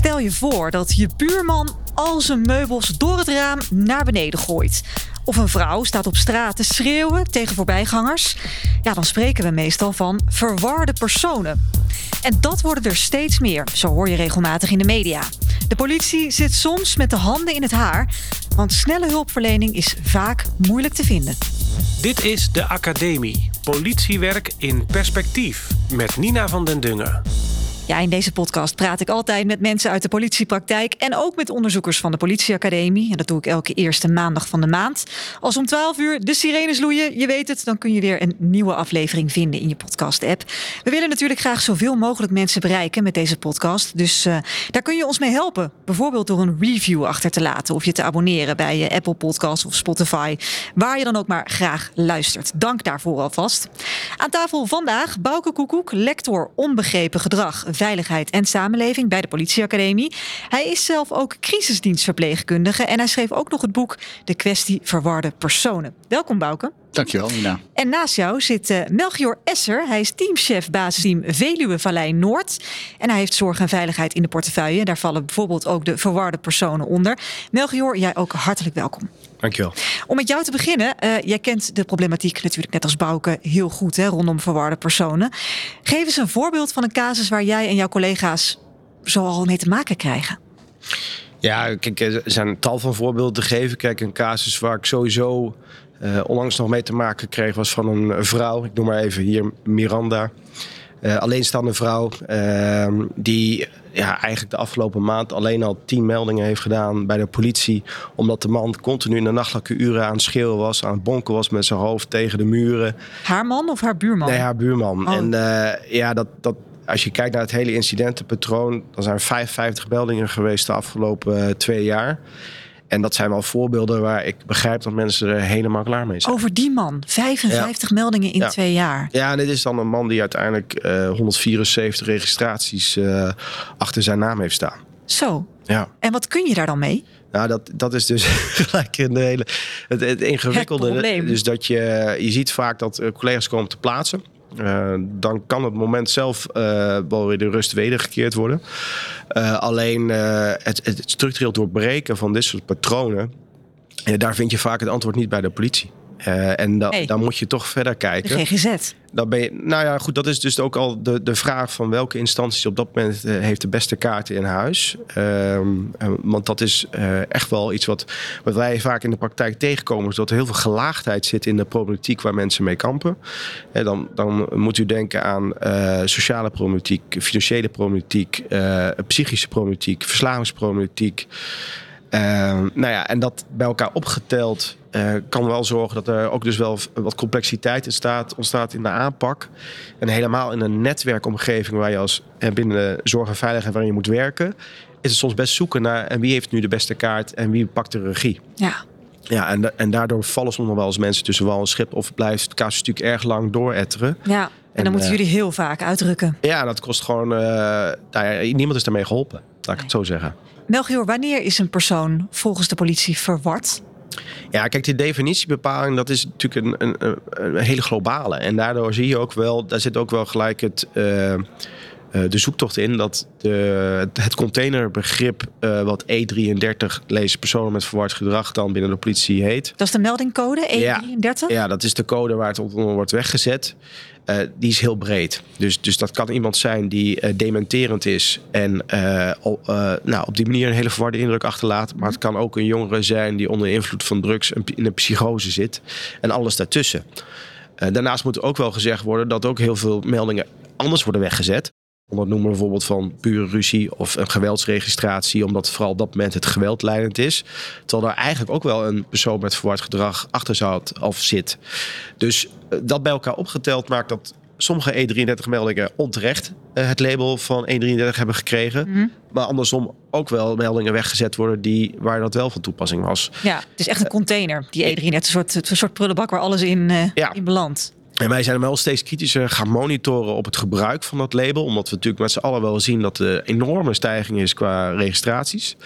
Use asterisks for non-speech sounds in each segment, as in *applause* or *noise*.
Stel je voor dat je buurman al zijn meubels door het raam naar beneden gooit. Of een vrouw staat op straat te schreeuwen tegen voorbijgangers. Ja, dan spreken we meestal van verwarde personen. En dat worden er steeds meer, zo hoor je regelmatig in de media. De politie zit soms met de handen in het haar, want snelle hulpverlening is vaak moeilijk te vinden. Dit is de Academie. Politiewerk in perspectief. Met Nina van den Dungen. Ja, in deze podcast praat ik altijd met mensen uit de politiepraktijk en ook met onderzoekers van de Politieacademie. En dat doe ik elke eerste maandag van de maand. Als om 12 uur de sirenes loeien, je weet het, dan kun je weer een nieuwe aflevering vinden in je podcast-app. We willen natuurlijk graag zoveel mogelijk mensen bereiken met deze podcast. Dus uh, daar kun je ons mee helpen. Bijvoorbeeld door een review achter te laten of je te abonneren bij je Apple Podcast of Spotify, waar je dan ook maar graag luistert. Dank daarvoor alvast. Aan tafel vandaag Bouke Koekoek, lector onbegrepen gedrag Veiligheid en Samenleving bij de Politieacademie. Hij is zelf ook crisisdienstverpleegkundige en hij schreef ook nog het boek De kwestie verwarde personen. Welkom Bouke. Dankjewel, Nina. En naast jou zit uh, Melchior Esser. Hij is teamchef basisteam Veluwe Vallei Noord. En hij heeft zorg en veiligheid in de portefeuille. Daar vallen bijvoorbeeld ook de verwarde personen onder. Melchior, jij ook hartelijk welkom. Dankjewel. Om met jou te beginnen, uh, jij kent de problematiek natuurlijk net als Bouke heel goed hè, rondom verwarde personen. Geef eens een voorbeeld van een casus waar jij en jouw collega's zo al mee te maken krijgen. Ja, kijk, er zijn tal van voorbeelden te geven. Kijk, een casus waar ik sowieso uh, onlangs nog mee te maken kreeg was van een vrouw. Ik noem maar even hier Miranda. Uh, alleenstaande vrouw. Uh, die ja, eigenlijk de afgelopen maand alleen al tien meldingen heeft gedaan bij de politie. Omdat de man continu in de nachtelijke uren aan het schreeuwen was. Aan het bonken was met zijn hoofd tegen de muren. Haar man of haar buurman? Nee, haar buurman. Oh. En ja, dat, dat, als je kijkt naar het hele incidentenpatroon. Dan zijn 55 meldingen geweest de afgelopen twee jaar. En dat zijn wel voorbeelden waar ik begrijp dat mensen er helemaal klaar mee zijn. Over die man, 55 ja. meldingen in ja. twee jaar. Ja, en dit is dan een man die uiteindelijk uh, 174 registraties uh, achter zijn naam heeft staan. Zo. Ja. En wat kun je daar dan mee? Nou, dat, dat is dus *laughs* gelijk een hele, het, het ingewikkelde. Het dus dat je, je ziet vaak dat collega's komen te plaatsen. Uh, dan kan het moment zelf uh, wel weer de rust wedergekeerd worden. Uh, alleen het, het, structureel doorbreken van dit soort patronen, daar vind je vaak het antwoord niet bij de politie. Uh, en da hey. dan moet je toch verder kijken. De GGZ. Dan ben je, nou ja, goed, dat is dus ook al de, de vraag van welke instanties op dat moment uh, heeft de beste kaarten in huis. Uh, want dat is uh, echt wel iets wat, wat wij vaak in de praktijk tegenkomen. Is dat er heel veel gelaagdheid zit in de problematiek waar mensen mee kampen. En dan, dan moet u denken aan sociale problematiek, financiële problematiek, psychische problematiek, verslavingsproblematiek. Uh, nou ja, en dat bij elkaar opgeteld uh, kan wel zorgen dat er ook dus wel wat complexiteit ontstaat, ontstaat in de aanpak. En helemaal in een netwerkomgeving waar je als binnen de zorg en veiligheid waarin je moet werken, is het soms best zoeken naar en wie heeft nu de beste kaart en wie pakt de regie. Ja. Ja, en, en daardoor vallen soms nog wel eens mensen tussen wal en schip of blijft het casus natuurlijk erg lang dooretteren. Ja. En, en dan moeten uh, jullie heel vaak uitdrukken. Ja, dat kost gewoon. Uh, nou, niemand is daarmee geholpen, laat ik het zo zeggen. Melchior, wanneer is een persoon volgens de politie verward? Ja, kijk, die definitiebepaling, dat is natuurlijk een, een, een, hele globale. En daardoor zie je ook wel, daar zit ook wel gelijk het, uh, de zoektocht in dat de, het containerbegrip uh, wat E33 lezen personen met verward gedrag dan binnen de politie heet. Dat is de meldingcode E33? Ja, ja dat is de code waar het onder wordt weggezet. Uh, die is heel breed. Dus, dus dat kan iemand zijn die uh, dementerend is en op, nou, op die manier een hele verwarde indruk achterlaat. Maar het kan ook een jongere zijn die onder invloed van drugs in een psychose zit en alles daartussen. daarnaast moet ook wel gezegd worden dat ook heel veel meldingen anders worden weggezet. Dat noemen bijvoorbeeld van pure ruzie of een geweldsregistratie, omdat vooral op dat moment het geweld leidend is. Terwijl daar eigenlijk ook wel een persoon met verward gedrag achter zou of zit. Dus dat bij elkaar opgeteld maakt dat sommige E33-meldingen onterecht het label van E33 hebben gekregen. Mhm. Maar andersom ook wel meldingen weggezet worden die, waar dat wel van toepassing was. Ja, het is echt een container, die E33. Een soort, een soort prullenbak waar alles in, uh, ja. in belandt. En wij zijn wel steeds kritischer gaan monitoren op het gebruik van dat label. Omdat we natuurlijk met z'n allen wel zien dat er enorme stijging is qua registraties.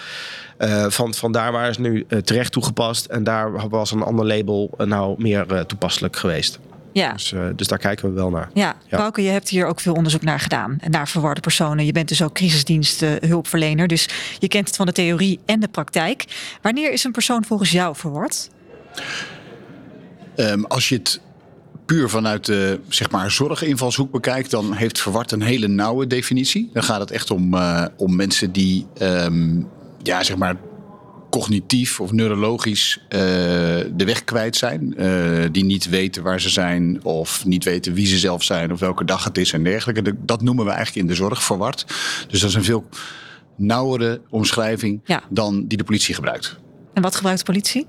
Uh, van, van daar waar is nu uh, terecht toegepast. En daar was een ander label uh, nou meer toepasselijk geweest. Ja. Dus, uh, dus daar kijken we wel naar. Ja, ja. Bouke, je hebt hier ook veel onderzoek naar gedaan. En naar verwarde personen. Je bent dus ook crisisdiensthulpverlener. Dus je kent het van de theorie en de praktijk. Wanneer is een persoon volgens jou verward? Um, als je het puur vanuit de zeg maar, zorginvalshoek bekijkt, dan heeft verward een hele nauwe definitie. Dan gaat het echt om, uh, om mensen die um, ja, zeg maar cognitief of neurologisch uh, de weg kwijt zijn. Uh, die niet weten waar ze zijn of niet weten wie ze zelf zijn of welke dag het is en dergelijke. Dat noemen we eigenlijk in de zorg verward. Dus dat is een veel nauwere omschrijving ja. dan die de politie gebruikt. En wat gebruikt de politie?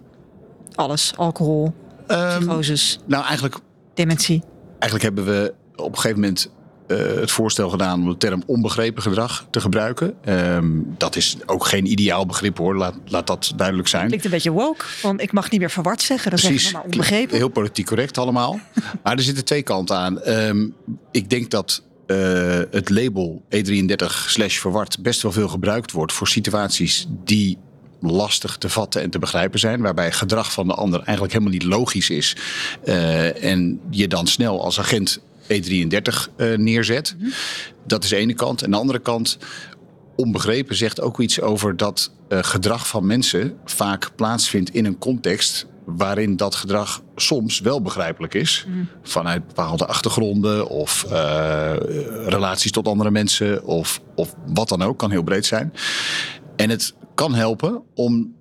Alles, alcohol, um, psychoses. Nou, eigenlijk dementie? Eigenlijk hebben we op een gegeven moment uh, het voorstel gedaan om de term onbegrepen gedrag te gebruiken. Um, dat is ook geen ideaal begrip hoor, laat, laat dat duidelijk zijn. Klinkt een beetje woke, want ik mag niet meer verward zeggen. Dat Precies, maar onbegrepen. Heel politiek correct allemaal. *laughs* maar er zitten twee kanten aan. Um, ik denk dat uh, het label E33 slash verward best wel veel gebruikt wordt voor situaties die lastig te vatten en te begrijpen zijn. Waarbij gedrag van de ander eigenlijk helemaal niet logisch is. Uh, en je dan snel als agent E33 uh, neerzet. Mm -hmm. Dat is de ene kant. En de andere kant, onbegrepen zegt ook iets over dat uh, gedrag van mensen vaak plaatsvindt in een context waarin dat gedrag soms wel begrijpelijk is. Mm. Vanuit bepaalde achtergronden of uh, relaties tot andere mensen of, of wat dan ook, kan heel breed zijn. En het kan helpen om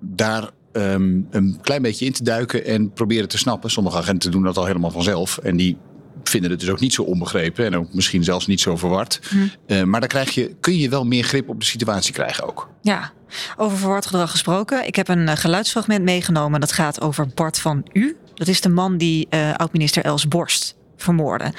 daar um, een klein beetje in te duiken en proberen te snappen. Sommige agenten doen dat al helemaal vanzelf en die vinden het dus ook niet zo onbegrepen en ook misschien zelfs niet zo verward. Mm. Uh, maar dan krijg je, kun je wel meer grip op de situatie krijgen ook. Ja, over verward gedrag gesproken. Ik heb een uh, geluidsfragment meegenomen. Dat gaat over Bart van U. Dat is de man die uh, oud-minister Els Borst vermoorden.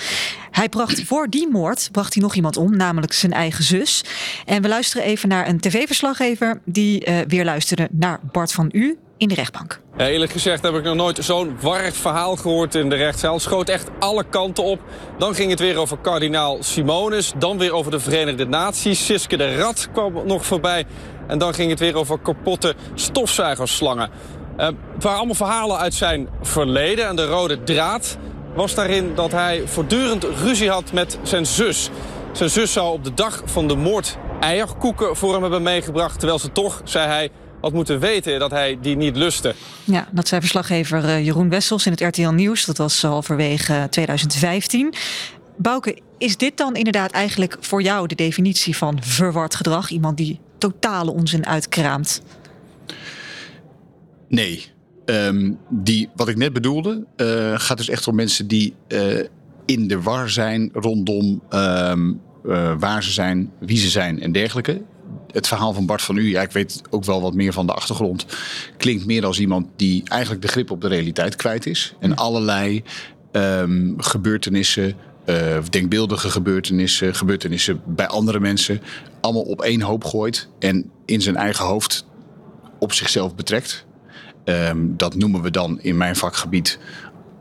Hij bracht voor die moord bracht hij nog iemand om, namelijk zijn eigen zus. En we luisteren even naar een tv-verslaggever die uh, weer luisterde naar Bart van U in de rechtbank. Eerlijk gezegd heb ik nog nooit zo'n warrig verhaal gehoord in de rechtszaal. Schoot echt alle kanten op. Dan ging het weer over kardinaal Simonis. Dan weer over de Verenigde Naties. Siske de Rat kwam nog voorbij. En dan ging het weer over kapotte stofzuigerslangen. Uh, het waren allemaal verhalen uit zijn verleden. En de rode draad was daarin dat hij voortdurend ruzie had met zijn zus. Zijn zus zou op de dag van de moord eierkoeken voor hem hebben meegebracht... terwijl ze toch, zei hij, had moeten weten dat hij die niet lustte. Ja, dat zei verslaggever uh, Jeroen Wessels in het RTL Nieuws. Dat was halverwege 2015. Bouke, is dit dan inderdaad eigenlijk voor jou de definitie van verward gedrag? Iemand die totale onzin uitkraamt? Nee, Um, die, wat ik net bedoelde, uh, gaat dus echt om mensen die uh, in de war zijn rondom um, uh, waar ze zijn, wie ze zijn en dergelijke. Het verhaal van Bart van U, ja, ik weet ook wel wat meer van de achtergrond, klinkt meer als iemand die eigenlijk de grip op de realiteit kwijt is. En allerlei um, gebeurtenissen, denkbeeldige gebeurtenissen, gebeurtenissen bij andere mensen, allemaal op één hoop gooit en in zijn eigen hoofd op zichzelf betrekt. Um, dat noemen we dan in mijn vakgebied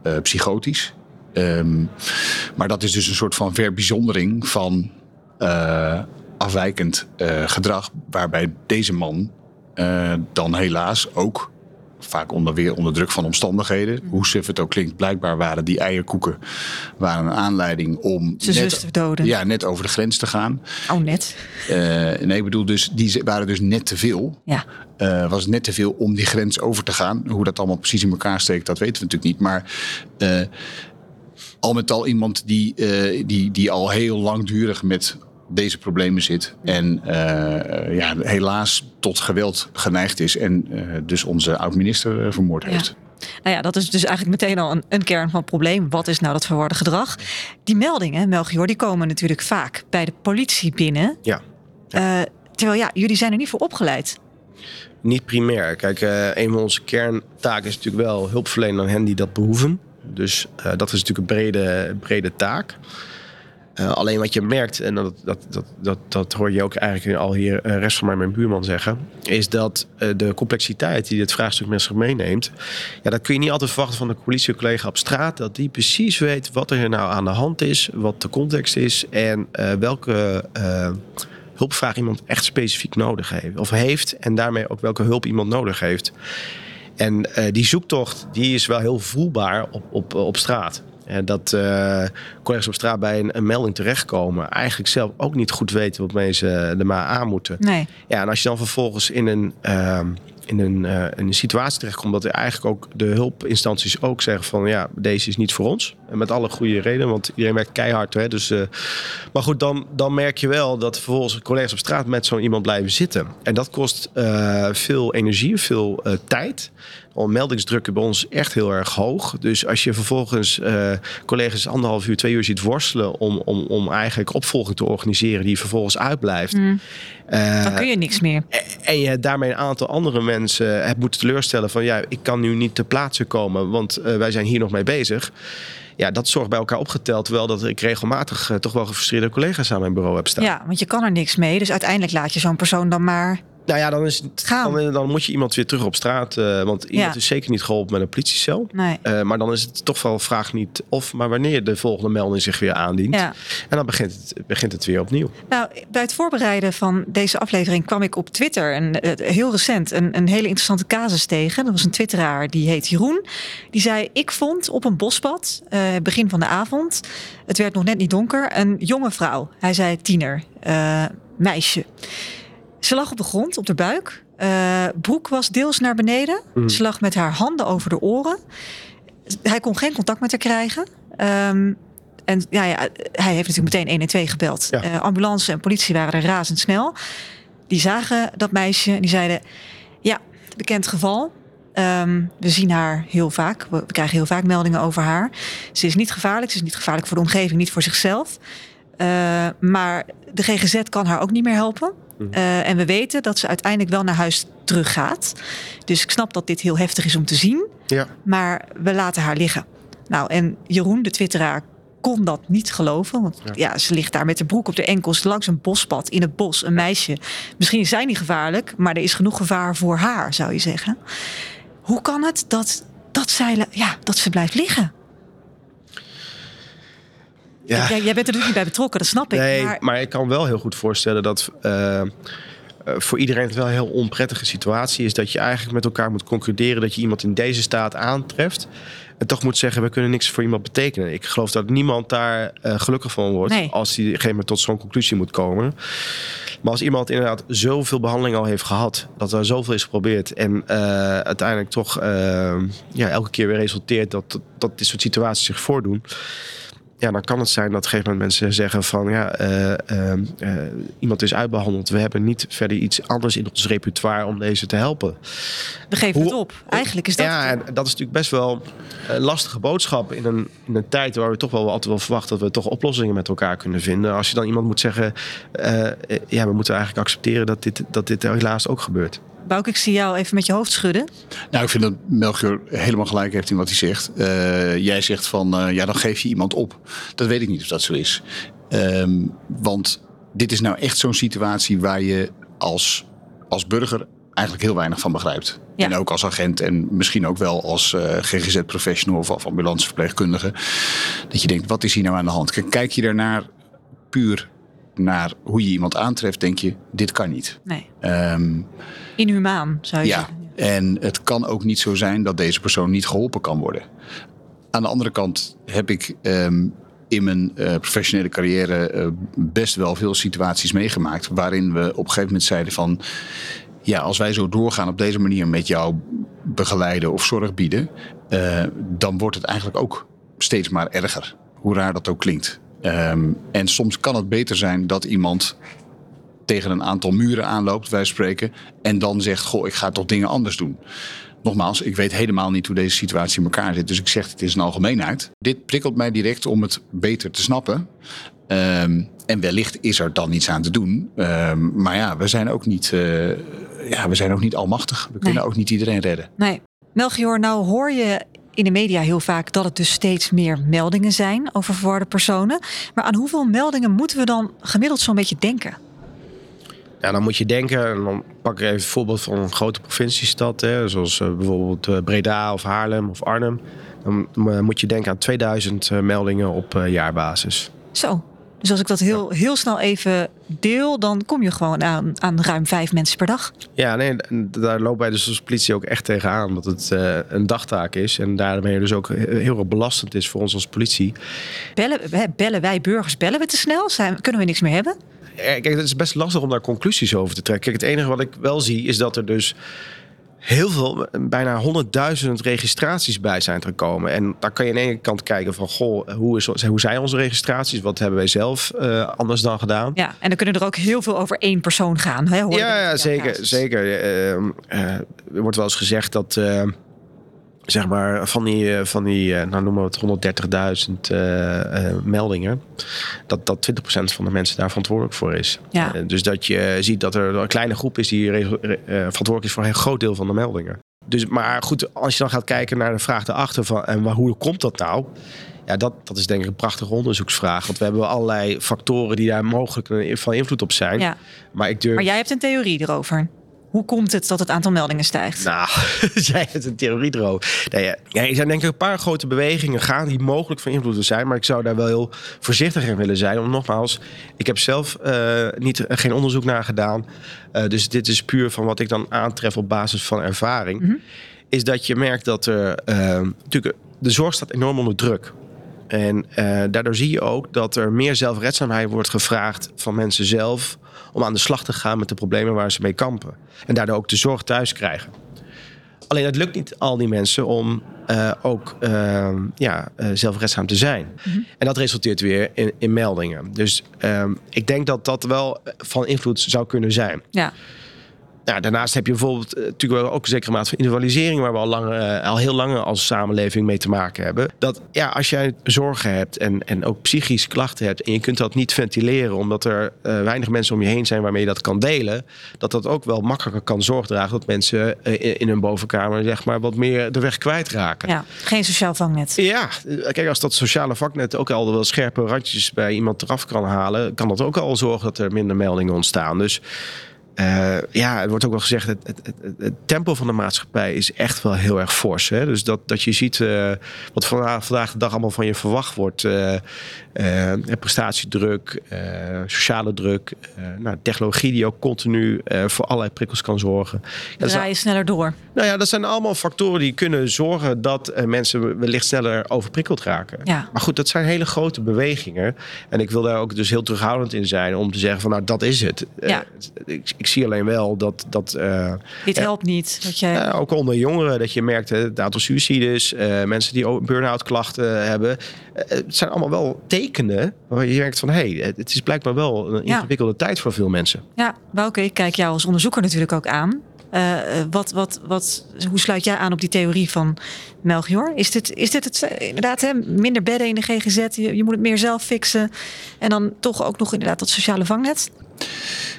uh, psychotisch. Um, maar dat is dus een soort van verbijzondering van uh, afwijkend uh, gedrag, waarbij deze man dan helaas ook vaak onder, weer onder druk van omstandigheden. Hoe suf het ook klinkt, blijkbaar waren die eierkoeken waren een aanleiding om Ze net, te doden. Ja, net over de grens te gaan. Oh, net. Uh, nee, ik bedoel, dus, die waren dus net te veel. Ja. Uh, was net te veel om die grens over te gaan. Hoe dat allemaal precies in elkaar steekt, dat weten we natuurlijk niet. Maar uh, al met al iemand die, die, die al heel langdurig met deze problemen zit. En uh, ja, helaas tot geweld geneigd is. En uh, dus onze oud-minister uh, vermoord heeft. Ja. Nou ja, dat is dus eigenlijk meteen al een, een, kern van het probleem. Wat is nou dat verwarde gedrag? Die meldingen, Melchior, die komen natuurlijk vaak bij de politie binnen. Ja. ja. terwijl ja, jullie zijn er niet voor opgeleid. Niet primair. Kijk, een van onze kerntaken is natuurlijk wel hulp verlenen aan hen die dat behoeven. Dus dat is natuurlijk een brede, brede taak. Uh, alleen wat je merkt, en dat, dat, dat, dat, dat hoor je ook eigenlijk al hier uh, rest van mij, mijn buurman zeggen, is dat uh, de complexiteit die dit vraagstuk zich meeneemt, ja, dat kun je niet altijd verwachten van de politiecollega op straat, dat die precies weet wat er nou aan de hand is, wat de context is en welke hulpvraag iemand echt specifiek nodig heeft. Of heeft en daarmee ook welke hulp iemand nodig heeft. En die zoektocht die is wel heel voelbaar op, op, op straat. En dat uh, collega's op straat bij een, een, melding terechtkomen, eigenlijk zelf ook niet goed weten wat mensen er maar aan moeten. Nee. Ja, en als je dan vervolgens in een. Uh, in een, uh, in een situatie terechtkomt dat er eigenlijk ook de hulpinstanties ook zeggen van ja, deze is niet voor ons. En met alle goede redenen, want iedereen werkt keihard. Hè, dus, maar goed, dan, dan merk je wel dat vervolgens collega's op straat met zo'n iemand blijven zitten. En dat kost veel energie, veel tijd. Meldingsdrukken bij ons echt heel erg hoog. Dus als je vervolgens collega's anderhalf uur, twee uur ziet worstelen om, om, om eigenlijk opvolging te organiseren die vervolgens uitblijft. Mm. dan kun je niks meer. En, en je daarmee een aantal andere mensen hebt moeten teleurstellen van ja, ik kan nu niet ter plaatse komen, want wij zijn hier nog mee bezig ja, dat zorgt bij elkaar opgeteld. Terwijl dat ik regelmatig toch wel gefrustreerde collega's aan mijn bureau heb staan. Ja, want je kan er niks mee. Dus uiteindelijk laat je zo'n persoon dan maar nou ja, dan, is het, dan, dan, moet je iemand weer terug op straat. Uh, want iemand ja. is zeker niet geholpen met een politiecel. Nee. Uh, maar dan is het toch wel vraag niet of, maar wanneer de volgende melding zich weer aandient. Ja. En dan begint het, begint het weer opnieuw. Nou, bij het voorbereiden van deze aflevering kwam ik op Twitter, en, uh, heel recent, een, een hele interessante casus tegen. Dat was een twitteraar, die heet Jeroen. Die zei, ik vond op een bospad, begin van de avond, het werd nog net niet donker, een jonge vrouw. Hij zei tiener, meisje. Ze lag op de grond, op de buik. Uh, broek was deels naar beneden. Mm. Ze lag met haar handen over de oren. Hij kon geen contact met haar krijgen. Um, en ja, ja, hij heeft natuurlijk meteen 112 gebeld. Ja. Uh, ambulance en politie waren er razendsnel. Die zagen dat meisje en die zeiden... Ja, bekend geval. Um, we zien haar heel vaak. We krijgen heel vaak meldingen over haar. Ze is niet gevaarlijk. Ze is niet gevaarlijk voor de omgeving, niet voor zichzelf. Uh, maar de GGZ kan haar ook niet meer helpen. Uh, en we weten dat ze uiteindelijk wel naar huis teruggaat. Dus ik snap dat dit heel heftig is om te zien. Ja. Maar we laten haar liggen. Nou, en Jeroen, de twitteraar, kon dat niet geloven. Want ja. ja. ze ligt daar met de broek op de enkels langs een bospad in het bos. Een meisje. Misschien is zij niet gevaarlijk, maar er is genoeg gevaar voor haar, zou je zeggen. Hoe kan het dat, dat, zij, ja, dat ze blijft liggen? Ja. Jij, jij bent er natuurlijk niet bij betrokken, dat snap ik. Nee, maar... maar ik kan wel heel goed voorstellen dat uh, voor iedereen het wel een heel onprettige situatie is. Dat je eigenlijk met elkaar moet concluderen dat je iemand in deze staat aantreft. En toch moet zeggen, we kunnen niks voor iemand betekenen. Ik geloof dat niemand daar uh, gelukkig van wordt nee. als moment tot zo'n conclusie moet komen. Maar als iemand inderdaad zoveel behandeling al heeft gehad, dat er zoveel is geprobeerd en uh, uiteindelijk toch ja, elke keer weer resulteert dat, dat dit soort situaties zich voordoen ja, dan kan het zijn dat op een gegeven moment mensen zeggen van ja, uh, uh, uh, iemand is uitbehandeld. We hebben niet verder iets anders in ons repertoire om deze te helpen. We geven Hoe, het op. Eigenlijk is dat. Ja, en dat is natuurlijk best wel een lastige boodschap in een, in een tijd waar we toch wel altijd wel verwachten dat we toch oplossingen met elkaar kunnen vinden. Als je dan iemand moet zeggen, ja, we moeten eigenlijk accepteren dat dit, dat dit helaas ook gebeurt. Bouk, ik zie jou even met je hoofd schudden. Nou, ik vind dat Melchior helemaal gelijk heeft in wat hij zegt. Uh, jij zegt van, uh, ja, dan geef je iemand op. Dat weet ik niet of dat zo is. Um, want dit is nou echt zo'n situatie waar je als, als burger eigenlijk heel weinig van begrijpt. Ja. En ook als agent en misschien ook wel als uh, GGZ-professional of, of ambulanceverpleegkundige. Dat je denkt, wat is hier nou aan de hand? Kijk je daarnaar puur naar hoe je iemand aantreft, denk je, dit kan niet. Nee. Um, Inhumaan, zou je ja, zeggen. En het kan ook niet zo zijn dat deze persoon niet geholpen kan worden. Aan de andere kant heb ik um, in mijn uh, professionele carrière uh, best wel veel situaties meegemaakt. waarin we op een gegeven moment zeiden van. Ja, als wij zo doorgaan op deze manier met jou begeleiden of zorg bieden. Uh, dan wordt het eigenlijk ook steeds maar erger. Hoe raar dat ook klinkt. Um, en soms kan het beter zijn dat iemand tegen een aantal muren aanloopt, wij spreken, en dan zegt: Goh, ik ga toch dingen anders doen. Nogmaals, ik weet helemaal niet hoe deze situatie in elkaar zit. Dus ik zeg: Het is een algemeenheid. Dit prikkelt mij direct om het beter te snappen. Um, en wellicht is er dan iets aan te doen. Um, maar ja, we zijn ook niet, uh, ja, we zijn ook niet almachtig. We kunnen ook niet iedereen redden. Nee. Melchior, nou hoor je in de media heel vaak dat het dus steeds meer meldingen zijn over verwarde personen. Maar aan hoeveel meldingen moeten we dan gemiddeld zo'n beetje denken? Ja, dan moet je denken, en dan pak ik even een voorbeeld van een grote provinciestad, hè, zoals uh, bijvoorbeeld uh, Breda of Haarlem of Arnhem. Dan uh, moet je denken aan 2000 meldingen op jaarbasis. Zo. Dus als ik dat heel, heel snel even deel, dan kom je gewoon aan, aan ruim vijf mensen per dag. Ja, nee, daar lopen wij dus als politie ook echt tegenaan. Dat het eh, een dagtaak is. En daarmee dus ook heel erg belastend is voor ons als politie. Bellen, bellen wij burgers, bellen we te snel? Zijn, kunnen we niks meer hebben? Eh, Kijk, het is best lastig om daar conclusies over te trekken. Kijk, het enige wat ik wel zie is dat er dus heel veel, bijna 100.000 registraties bij zijn gekomen. En daar kan je aan de ene kant kijken van, goh, hoe, is, hoe zijn onze registraties? Wat hebben wij zelf eh, anders dan gedaan? Ja, en dan kunnen er ook heel veel over één persoon gaan. Hè, hoor Ja, ja, zeker. zeker. Ehm, eh, er wordt wel eens gezegd dat, eh, zeg maar, van die, eh, van die eh, nou noemen we het 130.000 eh, eh, meldingen, dat, dat 20% van de mensen daar verantwoordelijk voor is. Ja. Dus dat je ziet dat er een kleine groep is die verantwoordelijk is voor een groot deel van de meldingen. Dus, maar goed, als je dan gaat kijken naar de vraag daarachter van en waar, hoe komt dat nou? Ja, dat, dat is denk ik een prachtige onderzoeksvraag. Want we hebben allerlei factoren die daar mogelijk van invloed op zijn. Ja. Maar ik durf Maar jij hebt een theorie erover. Hoe komt het dat het aantal meldingen stijgt? nou, *laughs* jij hebt een theorie erover. Ja, ja, er zijn denk ik een paar grote bewegingen gaan die mogelijk van invloed zijn. Maar ik zou daar wel heel voorzichtig in willen zijn. Om nogmaals, ik heb zelf eh, niet, geen onderzoek naar gedaan. Eh, dus dit is puur van wat ik dan aantref op basis van ervaring. Is dat je merkt dat er eh, natuurlijk de zorg staat enorm onder druk. En eh, daardoor zie je ook dat er meer zelfredzaamheid wordt gevraagd van mensen zelf om aan de slag te gaan met de problemen waar ze mee kampen. En daardoor ook de zorg thuis krijgen. Alleen het lukt niet al die mensen om eh, ook eh, ja, eh, zelfredzaam te zijn. En dat resulteert weer in, in meldingen. Dus ehm, ik denk dat dat wel van invloed zou kunnen zijn. Ja, Nou, daarnaast heb je bijvoorbeeld eh, natuurlijk wel ook een zekere mate van individualisering, waar we al, lang, eh, al heel lang als samenleving mee te maken hebben. Dat ja, als jij zorgen hebt en, en ook psychische klachten hebt en je kunt dat niet ventileren omdat er eh, weinig mensen om je heen zijn waarmee je dat kan delen, dat dat ook wel makkelijker kan zorg dragen dat mensen in, in hun bovenkamer zeg maar wat meer de weg kwijtraken. ja, geen sociaal vangnet. Ja, kijk, als dat sociale vaknet ook al wel scherpe randjes bij iemand eraf kan halen, kan dat ook al zorgen dat er minder meldingen ontstaan. Dus eh, ja, het wordt ook wel gezegd, het, het, het, het tempo van de maatschappij is echt wel heel erg fors. Hè? Dus dat, dat je ziet eh, wat vandaag, vandaag de dag allemaal van je verwacht wordt. eh, prestatiedruk, sociale druk, nou, technologie die ook continu voor allerlei prikkels kan zorgen. Ja, Draai je sneller door. nou ja, dat zijn allemaal factoren die kunnen zorgen dat mensen wellicht sneller overprikkeld raken. Ja. Maar goed, dat zijn hele grote bewegingen. En ik wil daar ook dus heel terughoudend in zijn om te zeggen van nou, dat is het. Ja. ik, ik zie alleen wel dat, dat eh, Dit Ja. helpt niet. Dat je, eh, ook onder jongeren, dat je merkt hè, het aantal suicides, eh, mensen die ook burn-out klachten hebben. eh, het zijn allemaal wel tekenen waar je merkt van hé, hey, het is blijkbaar wel een Ja. ingewikkelde tijd voor veel mensen. Ja, Bouke, ik kijk jou als onderzoeker natuurlijk ook aan. Eh, eh, wat, wat, wat, hoe sluit jij aan op die theorie van Melchior? Is dit, is dit het, eh, inderdaad hè, minder bedden in de GGZ? Je, je moet het meer zelf fixen. En dan toch ook nog inderdaad dat sociale vangnet?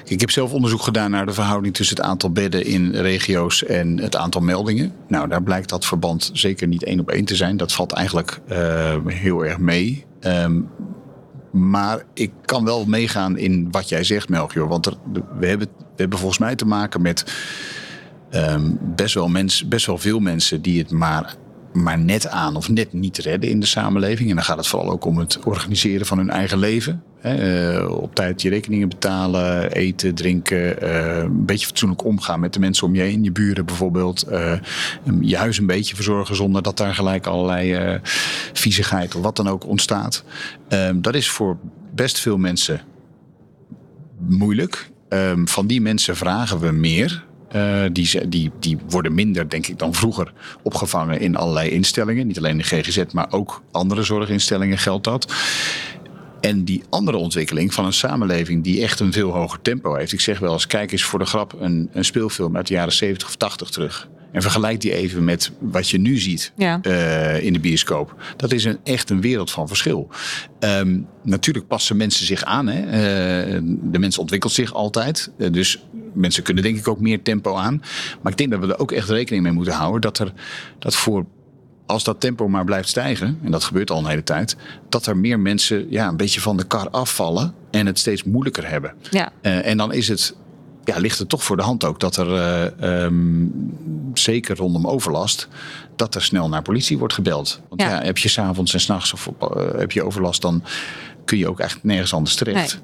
Ik heb zelf onderzoek gedaan naar de verhouding tussen het aantal bedden in regio's en het aantal meldingen. Nou, daar blijkt dat verband zeker niet één op één te zijn. Dat valt eigenlijk eh, heel erg mee. Ehm, maar ik kan wel meegaan in wat jij zegt, Melchior. Want we, hebben, we hebben volgens mij te maken met ehm, best, wel mens, best wel veel mensen die het maar, maar net aan of net niet redden in de samenleving. En dan gaat het vooral ook om het organiseren van hun eigen leven. Hè, eh, op tijd je rekeningen betalen, eten, drinken. eh, een beetje fatsoenlijk omgaan met de mensen om je heen. Je buren bijvoorbeeld. eh, je huis een beetje verzorgen zonder dat daar gelijk allerlei viezigheid of wat dan ook ontstaat. Ehm, dat is voor best veel mensen moeilijk. Ehm, van die mensen vragen we meer. Eh, die, die, die worden minder, denk ik, dan vroeger opgevangen in allerlei instellingen. Niet alleen de GGZ, maar ook andere zorginstellingen geldt dat. En die andere ontwikkeling van een samenleving die echt een veel hoger tempo heeft. Ik zeg wel eens, kijk eens voor de grap een, een speelfilm uit de jaren 70 of 80 terug. En vergelijk die even met wat je nu ziet Ja. eh, in de bioscoop. Dat is een, echt een wereld van verschil. Ehm, natuurlijk passen mensen zich aan. Hè. Eh, de mens ontwikkelt zich altijd. Eh, dus mensen kunnen denk ik ook meer tempo aan. Maar ik denk dat we er ook echt rekening mee moeten houden. Dat er dat voor als dat tempo maar blijft stijgen, en dat gebeurt al een hele tijd, dat er meer mensen ja, een beetje van de kar afvallen en het steeds moeilijker hebben. Ja, en dan is het, ja, ligt het toch voor de hand ook dat er, eh, ehm, zeker rondom overlast, dat er snel naar politie wordt gebeld. Want Ja. ja, heb je s'avonds en s'nachts of eh, heb je overlast, dan, kun je ook eigenlijk nergens anders terecht.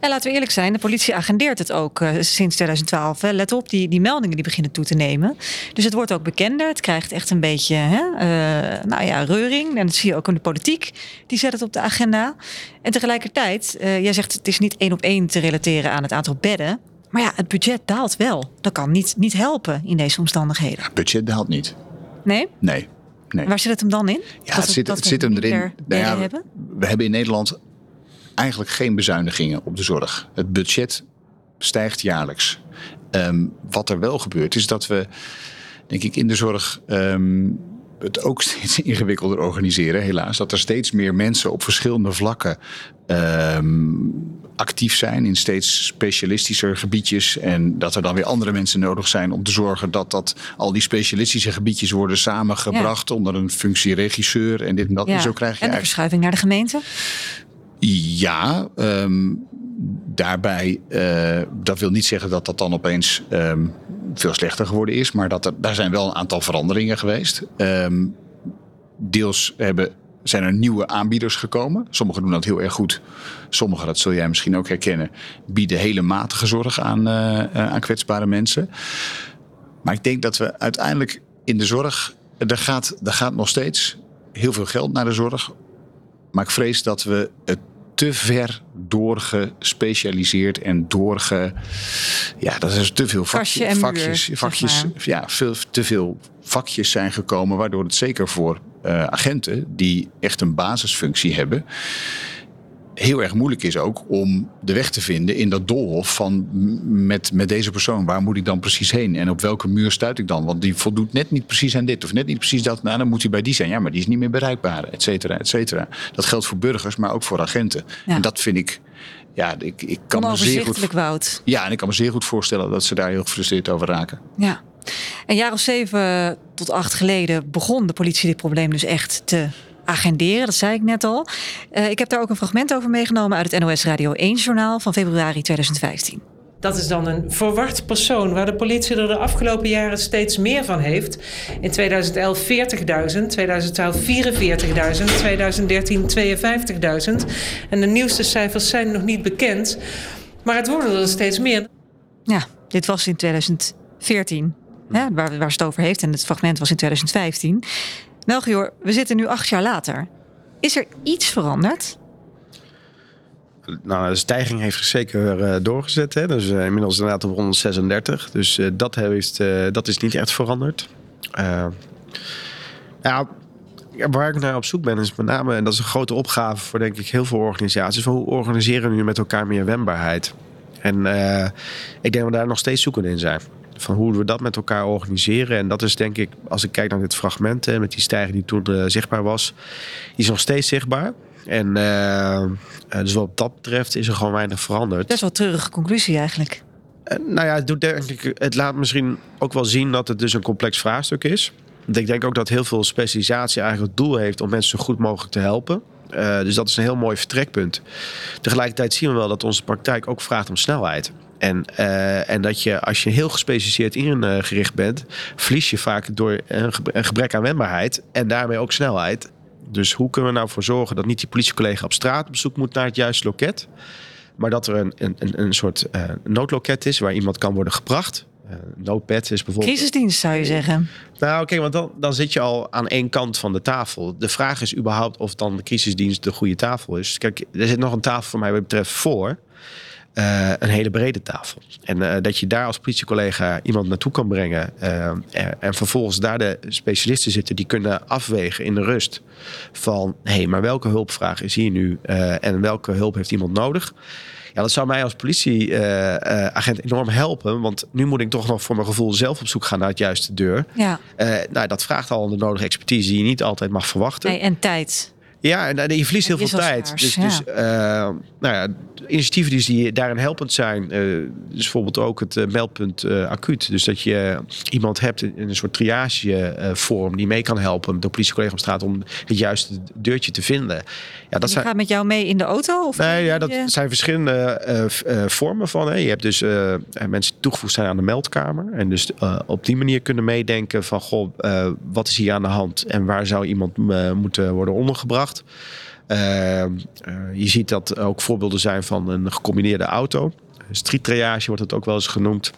En laten we eerlijk zijn, de politie agendeert het ook uh, sinds 2012. Hè. Let op, die, die meldingen die beginnen toe te nemen. Dus het wordt ook bekender. Het krijgt echt een beetje hè, uh, nou ja, reuring. En dat zie je ook in de politiek. Die zet het op de agenda. En tegelijkertijd, uh, jij zegt het is niet één op één te relateren aan het aantal bedden. Maar ja, het budget daalt wel. Dat kan niet, niet helpen in deze omstandigheden. Ja, het budget daalt niet. Nee? Nee. nee. Waar zit het hem dan in? Ja, het, zit, het zit hem erin. Nou ja, hebben? We hebben in Nederland eigenlijk geen bezuinigingen op de zorg. Het budget stijgt jaarlijks. Um, wat er wel gebeurt is dat we, denk ik, in de zorg um, het ook *laughs* steeds ingewikkelder organiseren, helaas. Dat er steeds meer mensen op verschillende vlakken um, actief zijn in steeds specialistischer gebiedjes. En dat er dan weer andere mensen nodig zijn om te zorgen dat, dat al die specialistische gebiedjes worden samengebracht ja. onder een functie regisseur en dit en dat. Ja. En zo krijg je en de verschuiving naar de gemeente? Ja, um, daarbij, uh, dat wil niet zeggen dat dat dan opeens um, veel slechter geworden is, maar dat er, daar zijn wel een aantal veranderingen geweest. Um, deels hebben, zijn er nieuwe aanbieders gekomen. Sommigen doen dat heel erg goed. Sommigen, dat zul jij misschien ook herkennen, bieden hele matige zorg aan, uh, aan kwetsbare mensen. Maar ik denk dat we uiteindelijk in de zorg, er gaat, er gaat nog steeds heel veel geld naar de zorg. Maar ik vrees dat we het te ver doorgespecialiseerd en doorge. Ja, dat is te veel vakje, vakjes. muur, vakjes zeg ja, veel, te veel vakjes zijn gekomen, waardoor het zeker voor uh, agenten die echt een basisfunctie hebben heel erg moeilijk is ook om de weg te vinden in dat doolhof van met, met deze persoon. Waar moet ik dan precies heen? En op welke muur stuit ik dan? Want die voldoet net niet precies aan dit of net niet precies dat. Nou, dan moet hij bij die zijn. Ja, maar die is niet meer bereikbaar, et cetera, et cetera. Dat geldt voor burgers, maar ook voor agenten. Ja. En dat vind ik... Ja, ik, ik kan me zeer goed, Wout. ja, en ik kan me zeer goed voorstellen dat ze daar heel gefrustreerd over raken. Ja. Een jaar of zeven tot acht geleden begon de politie dit probleem dus echt te agenderen. Dat zei ik net al. Uh, ik heb daar ook een fragment over meegenomen uit het NOS Radio 1 journaal van februari 2015. Dat is dan een verward persoon waar de politie er de afgelopen jaren steeds meer van heeft. In 2011 40.000, 2012 44.000, 2013 52.000. En de nieuwste cijfers zijn nog niet bekend, maar het worden er steeds meer. Ja, dit was in 2014, hè, waar, waar ze het over heeft. En het fragment was in 2015. Melchior, we zitten nu acht jaar later. Is er iets veranderd? Nou, de stijging heeft zeker uh, doorgezet. Hè? Dus uh, inmiddels inderdaad op 136. Dus uh, dat, heeft, dat is niet echt veranderd. ja, waar ik naar op zoek ben is met name... en dat is een grote opgave voor denk ik heel veel organisaties... Van hoe organiseren we nu met elkaar meer wendbaarheid? En ik denk dat we daar nog steeds zoekend in zijn van hoe we dat met elkaar organiseren. En dat is denk ik, als ik kijk naar dit fragment hè, met die stijging die toen uh, zichtbaar was, die is nog steeds zichtbaar. En uh, dus wat dat betreft is er gewoon weinig veranderd. Dat is wel een treurige conclusie eigenlijk. Nou ja, het, doet denk ik, het laat misschien ook wel zien dat het dus een complex vraagstuk is. Want ik denk ook dat heel veel specialisatie eigenlijk het doel heeft om mensen zo goed mogelijk te helpen. Uh, dus dat is een heel mooi vertrekpunt. Tegelijkertijd zien we wel dat onze praktijk ook vraagt om snelheid. En, uh, en dat je als je heel gespecialiseerd ingericht bent, verlies je vaak door een gebrek aan wendbaarheid en daarmee ook snelheid. Dus hoe kunnen we nou voor zorgen dat niet die politiecollega op straat op zoek moet naar het juiste loket, maar dat er een, een, een soort uh, noodloket is waar iemand kan worden gebracht. Uh, noodpad is bijvoorbeeld. Crisisdienst zou je zeggen. Nou, oké, okay, want dan, dan zit je al aan één kant van de tafel. De vraag is überhaupt of dan de crisisdienst de goede tafel is. Kijk, er zit nog een tafel voor mij wat betreft voor. Uh, een hele brede tafel. En uh, dat je daar als politiecollega iemand naartoe kan brengen. Uh, en, en, vervolgens daar de specialisten zitten die kunnen afwegen in de rust. Van hé, hey, maar welke hulpvraag is hier nu en welke hulp heeft iemand nodig? Ja, dat zou mij als politieagent enorm helpen. Want nu moet ik toch nog voor mijn gevoel zelf op zoek gaan naar het juiste deur. Ja. nou, dat vraagt al de nodige expertise die je niet altijd mag verwachten. Nee, en tijd. Ja, en je verliest heel veel tijd. Schaars, dus ja. dus nou ja, initiatieven die, die daarin helpend zijn. Uh, dus bijvoorbeeld ook het uh, meldpunt acuut. Dus dat je iemand hebt in een soort triagevorm die mee kan helpen de politiecollega op straat om het juiste deurtje te vinden. Ja, dat zijn... gaat met jou mee in de auto? Of nee, ja, dat je... zijn verschillende vormen van. Hè. Je hebt dus mensen die toegevoegd zijn aan de meldkamer. En dus op die manier kunnen meedenken van goh, wat is hier aan de hand en waar zou iemand moeten worden ondergebracht. Uh, je ziet dat ook voorbeelden zijn van een gecombineerde auto. Street triage wordt het ook wel eens genoemd.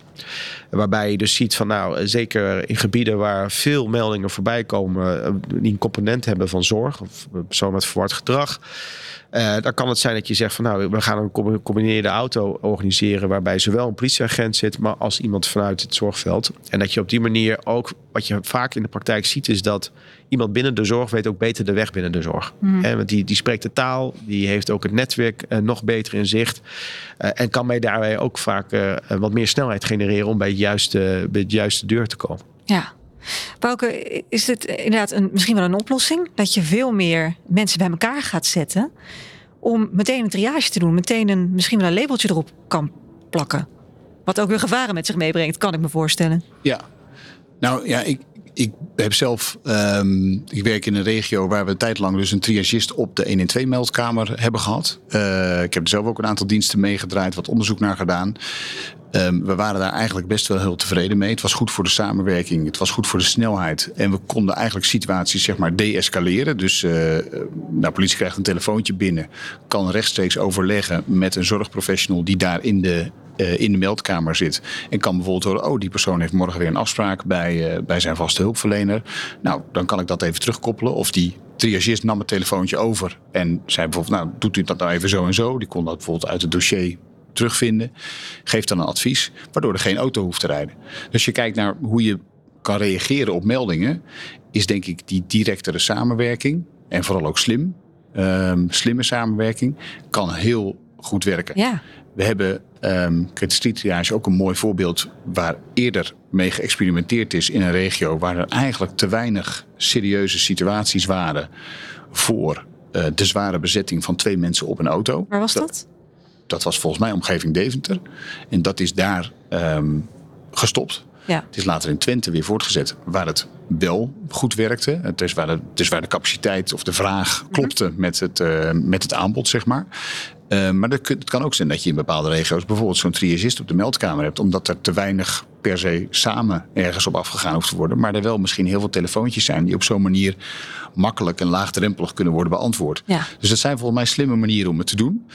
Waarbij je dus ziet van nou, zeker in gebieden waar veel meldingen voorbij komen, die een component hebben van zorg of persoon met verward gedrag. Uh, dan kan het zijn dat je zegt van nou, we gaan een gecombineerde auto organiseren waarbij zowel een politieagent zit, maar als iemand vanuit het zorgveld. En dat je op die manier ook, wat je vaak in de praktijk ziet, is dat iemand binnen de zorg weet ook beter de weg binnen de zorg. Mm. want die, die spreekt de taal, die heeft ook het netwerk uh, nog beter in zicht. Uh, en kan mij daarbij ook vaak wat meer snelheid genereren om bij, het juiste, bij de juiste deur te komen. Ja. Pauke, is dit inderdaad een, misschien wel een oplossing? Dat je veel meer mensen bij elkaar gaat zetten om meteen een triage te doen, meteen een, misschien wel een labeltje erop kan plakken. Wat ook weer gevaren met zich meebrengt, kan ik me voorstellen. Ja, nou ja, ik, ik heb zelf, um, ik werk in een regio waar we een tijd lang dus een triagist op de 112 meldkamer hebben gehad. Uh, ik heb er zelf ook een aantal diensten meegedraaid, wat onderzoek naar gedaan. Um, we waren daar eigenlijk best wel heel tevreden mee. Het was goed voor de samenwerking, het was goed voor de snelheid. En we konden eigenlijk situaties zeg maar deescaleren. Dus uh, nou, politie krijgt een telefoontje binnen, kan rechtstreeks overleggen met een zorgprofessional die daar in de uh, in de meldkamer zit. En kan bijvoorbeeld horen, oh, die persoon heeft morgen weer een afspraak bij, uh, bij zijn vaste hulpverlener. Nou, dan kan ik dat even terugkoppelen. Of die triagist nam het telefoontje over en zei bijvoorbeeld, nou, doet u dat nou even zo en zo. Die kon dat bijvoorbeeld uit het dossier terugvinden. Geeft dan een advies, waardoor er geen auto hoeft te rijden. Dus je kijkt naar hoe je kan reageren op meldingen, is denk ik die directere samenwerking en vooral ook slim. Um, slimme samenwerking kan heel goed werken. Ja. We hebben um, triage ook een mooi voorbeeld waar eerder mee geëxperimenteerd is in een regio waar er eigenlijk te weinig serieuze situaties waren voor uh, de zware bezetting van twee mensen op een auto. Waar was dat? Dat was volgens mij omgeving Deventer. En dat is daar um, gestopt. Ja. Het is later in Twente weer voortgezet, waar het wel goed werkte. Het is waar de, het is waar de capaciteit of de vraag klopte mm-hmm. met, het, uh, met het aanbod, zeg maar. Uh, maar het kan ook zijn dat je in bepaalde regio's bijvoorbeeld zo'n triagist op de meldkamer hebt, omdat er te weinig per se samen ergens op afgegaan hoeft te worden. Maar er wel misschien heel veel telefoontjes zijn die op zo'n manier makkelijk en laagdrempelig kunnen worden beantwoord. Ja. Dus dat zijn volgens mij slimme manieren om het te doen.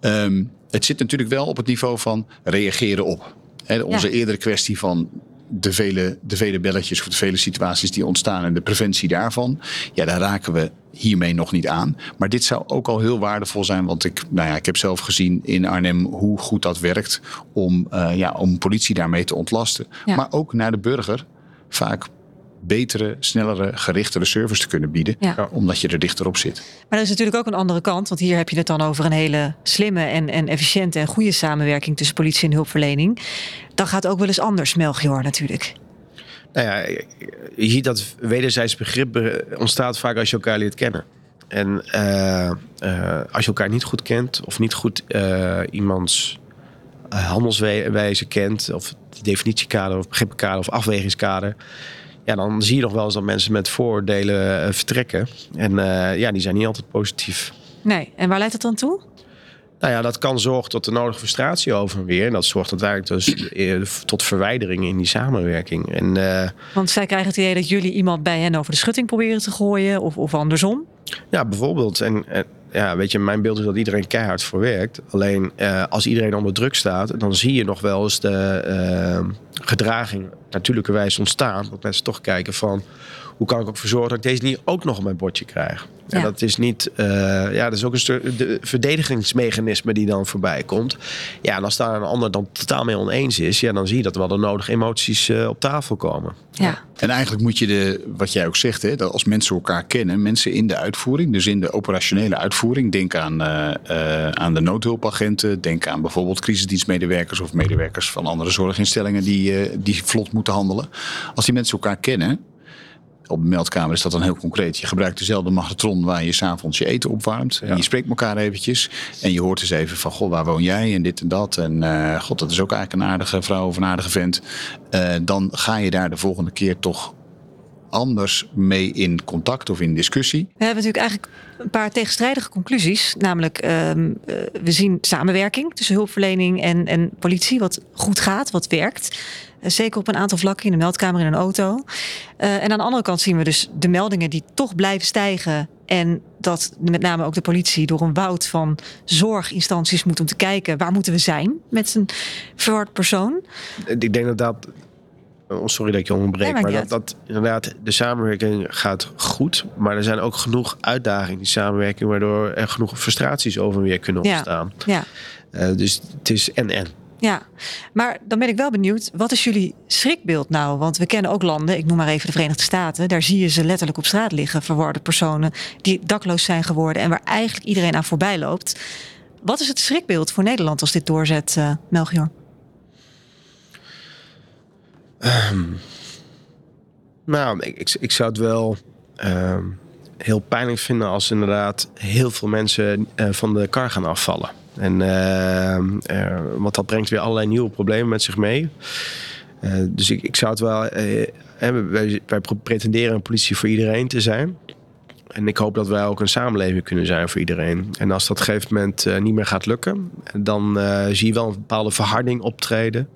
Um, het zit natuurlijk wel op het niveau van reageren op. He, onze ja. eerdere kwestie van de vele, de vele belletjes of de vele situaties die ontstaan en de preventie daarvan. Ja, daar raken we hiermee nog niet aan. Maar dit zou ook al heel waardevol zijn. Want ik, nou ja, ik heb zelf gezien in Arnhem hoe goed dat werkt om, uh, ja, om politie daarmee te ontlasten. Ja. Maar ook naar de burger vaak betere, snellere, gerichtere service te kunnen bieden. Ja. Omdat je er dichterop zit. Maar er is natuurlijk ook een andere kant. Want hier heb je het dan over een hele slimme en, en efficiënte en goede samenwerking tussen politie en hulpverlening. Dan gaat het ook wel eens anders, Melchior, natuurlijk. Nou ja, je ziet dat wederzijds begrip ontstaat vaak als je elkaar leert kennen. En uh, uh, als je elkaar niet goed kent of niet goed uh, iemands handelswijze kent, of definitiekader of begrippenkader of afwegingskader, ja, dan zie je nog wel eens dat mensen met vooroordelen uh, vertrekken. En uh, ja, die zijn niet altijd positief. Nee, en waar leidt het dan toe? Nou ja, dat kan zorgen tot de nodige frustratie over en weer. En dat zorgt uiteindelijk dus tot verwijdering in die samenwerking. En, uh, Want zij krijgen het idee dat jullie iemand bij hen over de schutting proberen te gooien, of, of andersom? Ja, bijvoorbeeld. En, en ja, weet je, mijn beeld is dat iedereen keihard voor werkt. Alleen uh, als iedereen onder druk staat, dan zie je nog wel eens de uh, gedraging natuurlijkerwijs ontstaan. Dat mensen toch kijken van hoe kan ik ook voor zorgen dat ik deze niet ook nog op mijn bordje krijg. Ja. En dat is niet, uh, ja, dat is ook een stuk de verdedigingsmechanisme die dan voorbij komt. Ja, en als daar een ander dan totaal mee oneens is, ja, dan zie je dat er wel de nodige emoties uh, op tafel komen. Ja. En eigenlijk moet je de, wat jij ook zegt, hè, dat als mensen elkaar kennen, mensen in de uitvoering, dus in de operationele uitvoering, denk aan, uh, uh, aan de noodhulpagenten, denk aan bijvoorbeeld crisisdienstmedewerkers of medewerkers van andere zorginstellingen die, uh, die vlot moeten handelen. Als die mensen elkaar kennen, op de meldkamer is dat dan heel concreet. Je gebruikt dezelfde magnetron waar je s'avonds je eten opwarmt. Ja. En je spreekt elkaar eventjes. En je hoort eens even van, goh, waar woon jij? En dit en dat. En uh, god, dat is ook eigenlijk een aardige vrouw of een aardige vent. Uh, dan ga je daar de volgende keer toch anders mee in contact of in discussie. We hebben natuurlijk eigenlijk een paar tegenstrijdige conclusies. Namelijk, um, uh, we zien samenwerking tussen hulpverlening en, en politie, wat goed gaat, wat werkt. Uh, zeker op een aantal vlakken in de meldkamer in een auto. Uh, en aan de andere kant zien we dus de meldingen die toch blijven stijgen. En dat met name ook de politie door een woud van zorginstanties moet om te kijken waar moeten we zijn met een verward persoon. Ik denk dat dat. Oh, sorry dat ik je onderbreek, maar dat, dat inderdaad de samenwerking gaat goed. Maar er zijn ook genoeg uitdagingen in die samenwerking, waardoor er genoeg frustraties over en weer kunnen ontstaan. Ja. Eh, dus het is en en. Ja, maar dan ben ik wel benieuwd, wat is jullie schrikbeeld nou? Want we kennen ook landen, ik noem maar even de Verenigde Staten, daar zie je ze letterlijk op straat liggen, verwarde personen die dakloos zijn geworden en waar eigenlijk iedereen aan voorbij loopt. Wat is het schrikbeeld voor Nederland als dit doorzet, eh Melchior? Nou, ik, ik, ik zou het wel ehm, heel pijnlijk vinden als inderdaad heel veel mensen eh, van de kar gaan afvallen. En, ehm, eh, want dat brengt weer allerlei nieuwe problemen met zich mee. Eh, dus ik, ik zou het wel. wij, wij pretenderen een politie voor iedereen te zijn. En ik hoop dat wij ook een samenleving kunnen zijn voor iedereen. En als dat op een gegeven moment niet meer gaat lukken, dan zie je wel een bepaalde verharding optreden.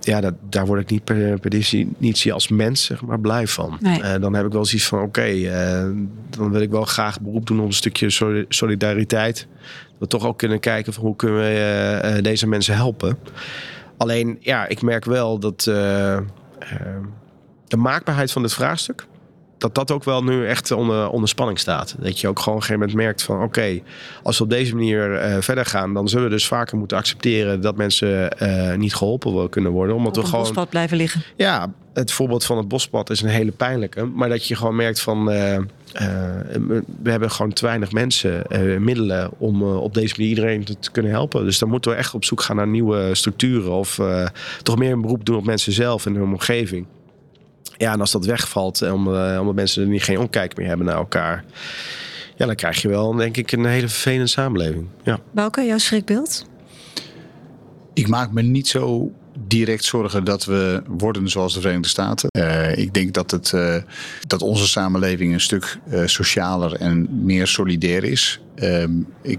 Ja, dat, daar word ik niet per, per definitie als mens zeg maar, blij van. Nee. Dan heb ik wel zoiets van: oké, dan wil ik wel graag beroep doen op een stukje soli- solidariteit. We toch ook kunnen kijken van hoe kunnen we eh, eh, deze mensen helpen. Alleen, ja, ik merk wel dat eh, de maakbaarheid van dit vraagstuk dat dat ook wel nu echt onder, onder spanning staat. Dat je ook gewoon op een gegeven moment merkt van... oké, als we op deze manier eh, verder gaan... dan zullen we dus vaker moeten accepteren... dat mensen eh, niet geholpen kunnen worden. Omdat Op we gewoon... bospad blijven liggen. Ja, het voorbeeld van het bospad is een hele pijnlijke. Maar dat je gewoon merkt van... eh, we hebben gewoon te weinig mensen, middelen... om op deze manier iedereen te, te kunnen helpen. Dus dan moeten we echt op zoek gaan naar nieuwe structuren... of toch meer een beroep doen op mensen zelf en hun omgeving. Ja, en als dat wegvalt, eh, om, eh, omdat mensen er niet geen omkijk meer hebben naar elkaar... Ja, dan krijg je wel, denk ik, een hele vervelende samenleving. Ja. Bouke, jouw schrikbeeld? Ik maak me niet zo direct zorgen dat we worden zoals de Verenigde Staten. Eh, ik denk dat, het, eh, dat onze samenleving een stuk eh, socialer en meer solidair is. Ehm, ik,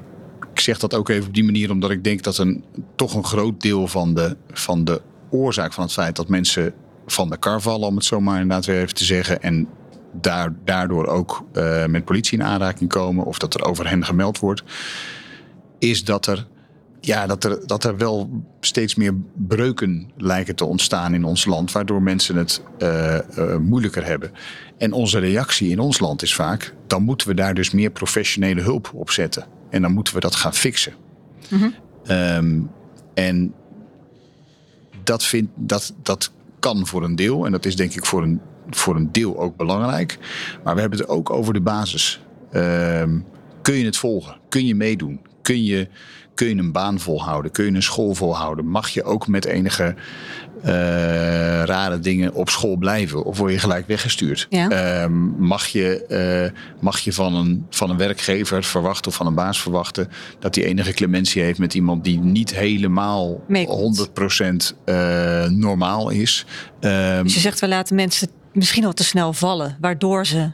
ik zeg dat ook even op die manier omdat ik denk dat een, toch een groot deel van de, van de oorzaak van het feit dat mensen van de kar vallen, om het zo maar inderdaad weer even te zeggen, en daar, daardoor ook eh, met politie in aanraking komen of dat er over hen gemeld wordt, is dat er ja, dat er, dat er wel steeds meer breuken lijken te ontstaan in ons land, waardoor mensen het eh, eh, moeilijker hebben. En onze reactie in ons land is vaak, dan moeten we daar dus meer professionele hulp op zetten. En dan moeten we dat gaan fixen. Ehm, en dat, vind, dat, dat kan voor een deel, en dat is denk ik voor een, voor een deel ook belangrijk. Maar we hebben het ook over de basis. Ehm, kun je het volgen? Kun je meedoen? Kun je, kun je een baan volhouden? Kun je een school volhouden? Mag je ook met enige eh, rare dingen op school blijven? Of word je gelijk weggestuurd? Ja. Ehm, mag, je, eh, mag je van een, van een werkgever verwachten of van een baas verwachten dat hij enige clementie heeft met iemand die niet helemaal Meekomt. 100% eh, normaal is? Ehm, Dus je zegt, we laten mensen misschien al te snel vallen, waardoor ze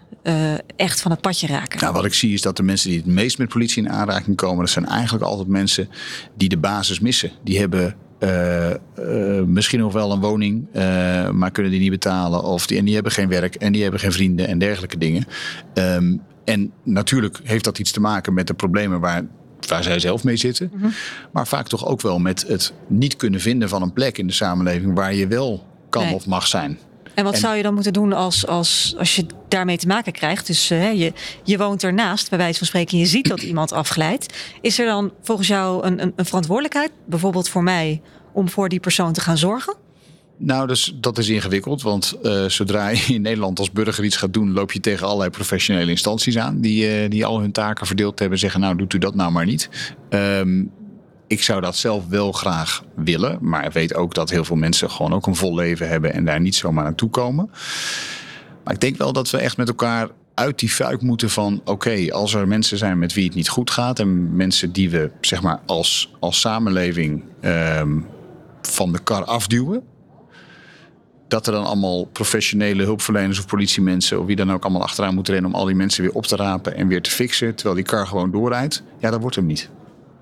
echt van het padje raken. Nou, wat ik zie is dat de mensen die het meest met politie in aanraking komen, dat zijn eigenlijk altijd mensen die de basis missen. Die hebben eh, eh, misschien nog wel een woning, eh, maar kunnen die niet betalen. Of die, en die hebben geen werk en die hebben geen vrienden en dergelijke dingen. Ehm, en natuurlijk heeft dat iets te maken met de problemen waar, waar zij zelf mee zitten. Maar vaak toch ook wel met het niet kunnen vinden van een plek in de samenleving waar je wel kan Nee. of mag zijn. En wat En- zou je dan moeten doen als, als, als je daarmee te maken krijgt? Dus eh, je, je woont ernaast, bij wijze van spreken, en je ziet dat iemand afglijdt. Is er dan volgens jou een, een, een verantwoordelijkheid, bijvoorbeeld voor mij, om voor die persoon te gaan zorgen? Nou, dus, dat is ingewikkeld. Want eh, zodra je in Nederland als burger iets gaat doen, loop je tegen allerlei professionele instanties aan. Die, eh, die al hun taken verdeeld hebben. Zeggen, nou, doet u dat nou maar niet. Ehm, ik zou dat zelf wel graag willen. Maar ik weet ook dat heel veel mensen gewoon ook een vol leven hebben. En daar niet zomaar naartoe komen. Maar ik denk wel dat we echt met elkaar uit die fuik moeten van... oké, als er mensen zijn met wie het niet goed gaat... en mensen die we zeg maar als, als samenleving ehm, van de kar afduwen dat er dan allemaal professionele hulpverleners of politiemensen of wie dan ook allemaal achteraan moeten rennen om al die mensen weer op te rapen en weer te fixen, terwijl die kar gewoon doorrijdt. Ja, dat wordt hem niet.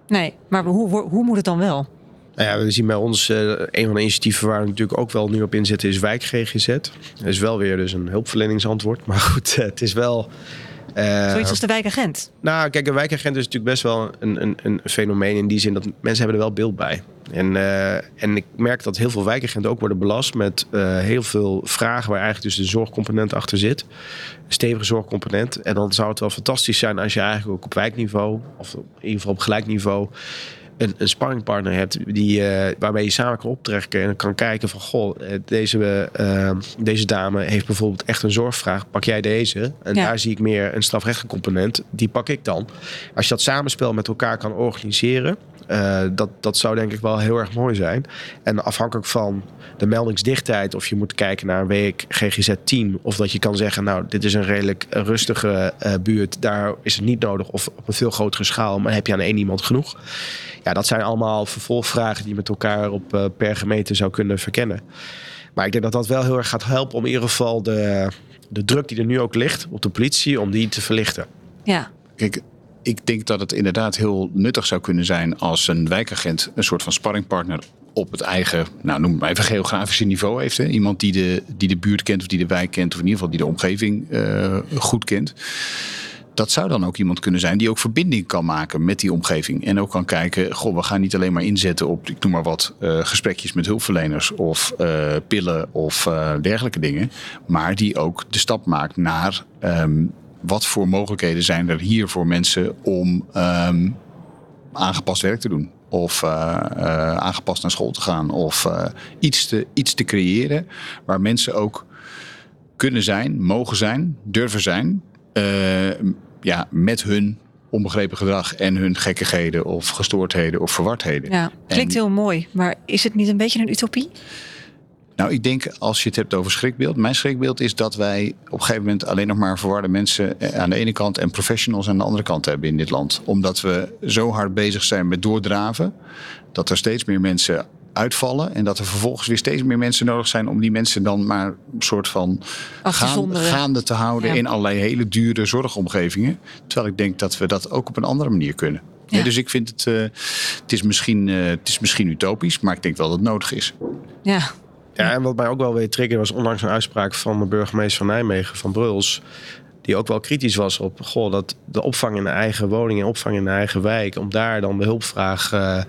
Nee, maar hoe, hoe, moet het dan wel? Nou ja, we zien bij ons eh, een van de initiatieven waar we natuurlijk ook wel nu op inzetten is wijk GGZ. Dat is wel weer dus een hulpverleningsantwoord. *laughs* Maar goed, eh, het is wel Zoiets als de wijkagent. Nou, kijk, een wijkagent is natuurlijk best wel een, een, een fenomeen in die zin dat mensen hebben er wel beeld bij. En, eh, en ik merk dat heel veel wijkagenten ook worden belast met eh, heel veel vragen waar eigenlijk dus de zorgcomponent achter zit. Een stevige zorgcomponent. En dan zou het wel fantastisch zijn als je eigenlijk ook op wijkniveau, of in ieder geval op gelijk niveau, een, een sparringpartner hebt die, uh, waarmee je samen kan optrekken en kan kijken van goh, deze, uh, deze dame heeft bijvoorbeeld echt een zorgvraag, pak jij deze? En ja. daar zie ik meer een strafrechtelijke component, die pak ik dan. Als je dat samenspel met elkaar kan organiseren, uh, dat, dat zou denk ik wel heel erg mooi zijn. En afhankelijk van de meldingsdichtheid, of je moet kijken naar een week GGZ-team, of dat je kan zeggen, nou, dit is een redelijk rustige uh, buurt, daar is het niet nodig, of op een veel grotere schaal, maar heb je aan één iemand genoeg? Ja, dat zijn allemaal vervolgvragen die je met elkaar op uh, per gemeente zou kunnen verkennen. Maar ik denk dat dat wel heel erg gaat helpen om in ieder geval de, de druk die er nu ook ligt op de politie, om die te verlichten. Ja. Kijk, ik denk dat het inderdaad heel nuttig zou kunnen zijn als een wijkagent een soort van sparringpartner op het eigen, nou noem het maar even geografische niveau heeft. Hè? Iemand die de, die de buurt kent of die de wijk kent of in ieder geval die de omgeving uh, goed kent. Dat zou dan ook iemand kunnen zijn die ook verbinding kan maken met die omgeving. En ook kan kijken, goh, we gaan niet alleen maar inzetten op, ik noem maar wat, uh, gesprekjes met hulpverleners of uh, pillen of dergelijke dingen. Maar die ook de stap maakt naar um, wat voor mogelijkheden zijn er hier voor mensen om um, aangepast werk te doen. Of uh, uh, aangepast naar school te gaan. Of uh, iets, te, iets te creëren waar mensen ook kunnen zijn, mogen zijn, durven zijn. ja, met hun onbegrepen gedrag en hun gekkigheden of gestoordheden of verwardheden. Ja, klinkt en, heel mooi. Maar is het niet een beetje een utopie? Nou, ik denk als je het hebt over schrikbeeld. Mijn schrikbeeld is dat wij op een gegeven moment alleen nog maar verwarde mensen aan de ene kant en professionals aan de andere kant hebben in dit land. Omdat we zo hard bezig zijn met doordraven dat er steeds meer mensen uitvallen. En dat er vervolgens weer steeds meer mensen nodig zijn om die mensen dan maar een soort van gaan, gaande te houden ja. in allerlei hele dure zorgomgevingen. Terwijl ik denk dat we dat ook op een andere manier kunnen. Ja. Ja, dus ik vind het, uh, het, is misschien, uh, het is misschien utopisch, maar ik denk wel dat het nodig is. Ja, ja, en wat mij ook wel weer triggerde was onlangs een uitspraak van de burgemeester van Nijmegen, van Bruls. Die ook wel kritisch was op goh, dat de opvang in de eigen woning en opvang in de eigen wijk, om daar dan de hulpvraag uh,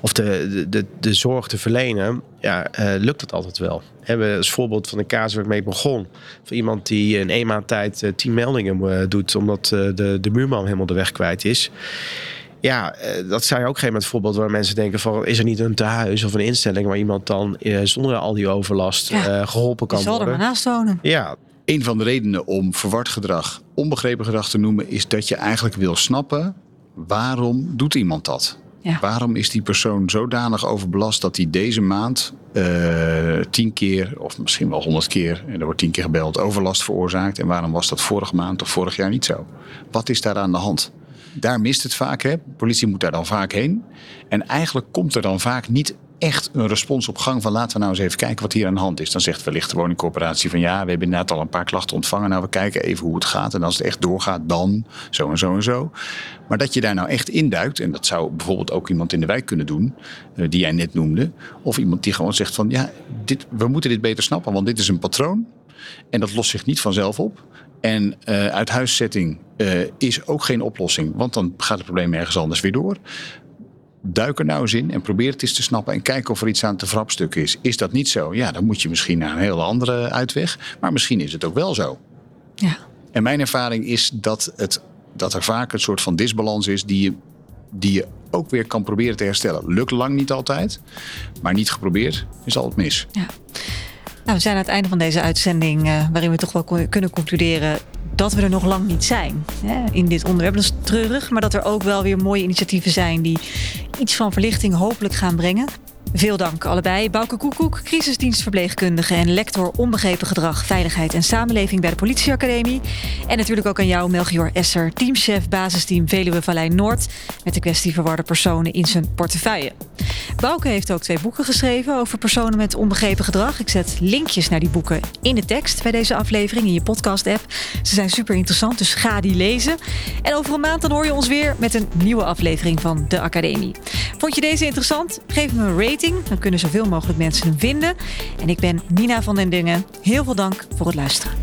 of de, de, de, zorg te verlenen, ja, uh, lukt het altijd wel. We hebben als voorbeeld van de casus waar ik mee begon. Van iemand die in één maand tijd uh, tien meldingen doet, omdat de, de buurman helemaal de weg kwijt is ja, dat zijn ook geen moment voorbeeld waar mensen denken van is er niet een tehuis of een instelling waar iemand dan uh, zonder al die overlast ja, uh, geholpen kan zal worden. er maar naast wonen. Ja. Een van de redenen om verward gedrag onbegrepen gedrag te noemen is dat je eigenlijk wil snappen waarom doet iemand dat? Ja. Waarom is die persoon zodanig overbelast dat hij deze maand uh, tien keer of misschien wel honderd keer, en er wordt tien keer gebeld, overlast veroorzaakt? En waarom was dat vorige maand of vorig jaar niet zo? Wat is daar aan de hand? Daar mist het vaak. Hè? De politie moet daar dan vaak heen. En eigenlijk komt er dan vaak niet echt een respons op gang van laten we nou eens even kijken wat hier aan de hand is. Dan zegt wellicht de woningcorporatie van ja, we hebben inderdaad al een paar klachten ontvangen. Nou, we kijken even hoe het gaat. En als het echt doorgaat, dan zo en zo en zo. Maar dat je daar nou echt induikt, en dat zou bijvoorbeeld ook iemand in de wijk kunnen doen, die jij net noemde. Of iemand die gewoon zegt van ja, dit, we moeten dit beter snappen, want dit is een patroon. En dat lost zich niet vanzelf op. En uh, uithuiszetting uh, is ook geen oplossing, want dan gaat het probleem ergens anders weer door. Duik er nou eens in en probeer het eens te snappen en kijk of er iets aan te verhapstukken is. Is dat niet zo? Ja, dan moet je misschien naar een hele andere uitweg. Maar misschien is het ook wel zo. Ja. En mijn ervaring is dat, het, dat er vaak een soort van disbalans is die je, die je ook weer kan proberen te herstellen. Lukt lang niet altijd, maar niet geprobeerd is altijd mis. Ja. Nou, we zijn aan het einde van deze uitzending, uh, waarin we toch wel kunnen concluderen dat we er nog lang niet zijn hè, in dit onderwerp. Dat is treurig, maar dat er ook wel weer mooie initiatieven zijn die iets van verlichting hopelijk gaan brengen. Veel dank allebei. Bouke Koekoek, crisisdienstverpleegkundige en lector onbegrepen gedrag, veiligheid en samenleving bij de Politieacademie. En natuurlijk ook aan jou, Melchior Esser, teamchef basisteam Veluwe Vallei Noord, met de kwestie verwarde personen in zijn portefeuille. Bouke heeft ook twee boeken geschreven over personen met onbegrepen gedrag. Ik zet linkjes naar die boeken in de tekst bij deze aflevering in je podcast-app. Ze zijn super interessant, dus ga die lezen. En over een maand dan hoor je ons weer met een nieuwe aflevering van de Academie. Vond je deze interessant? Geef me een Dan kunnen zoveel mogelijk mensen hem vinden. En ik ben Nina van den Dungen. Heel veel dank voor het luisteren.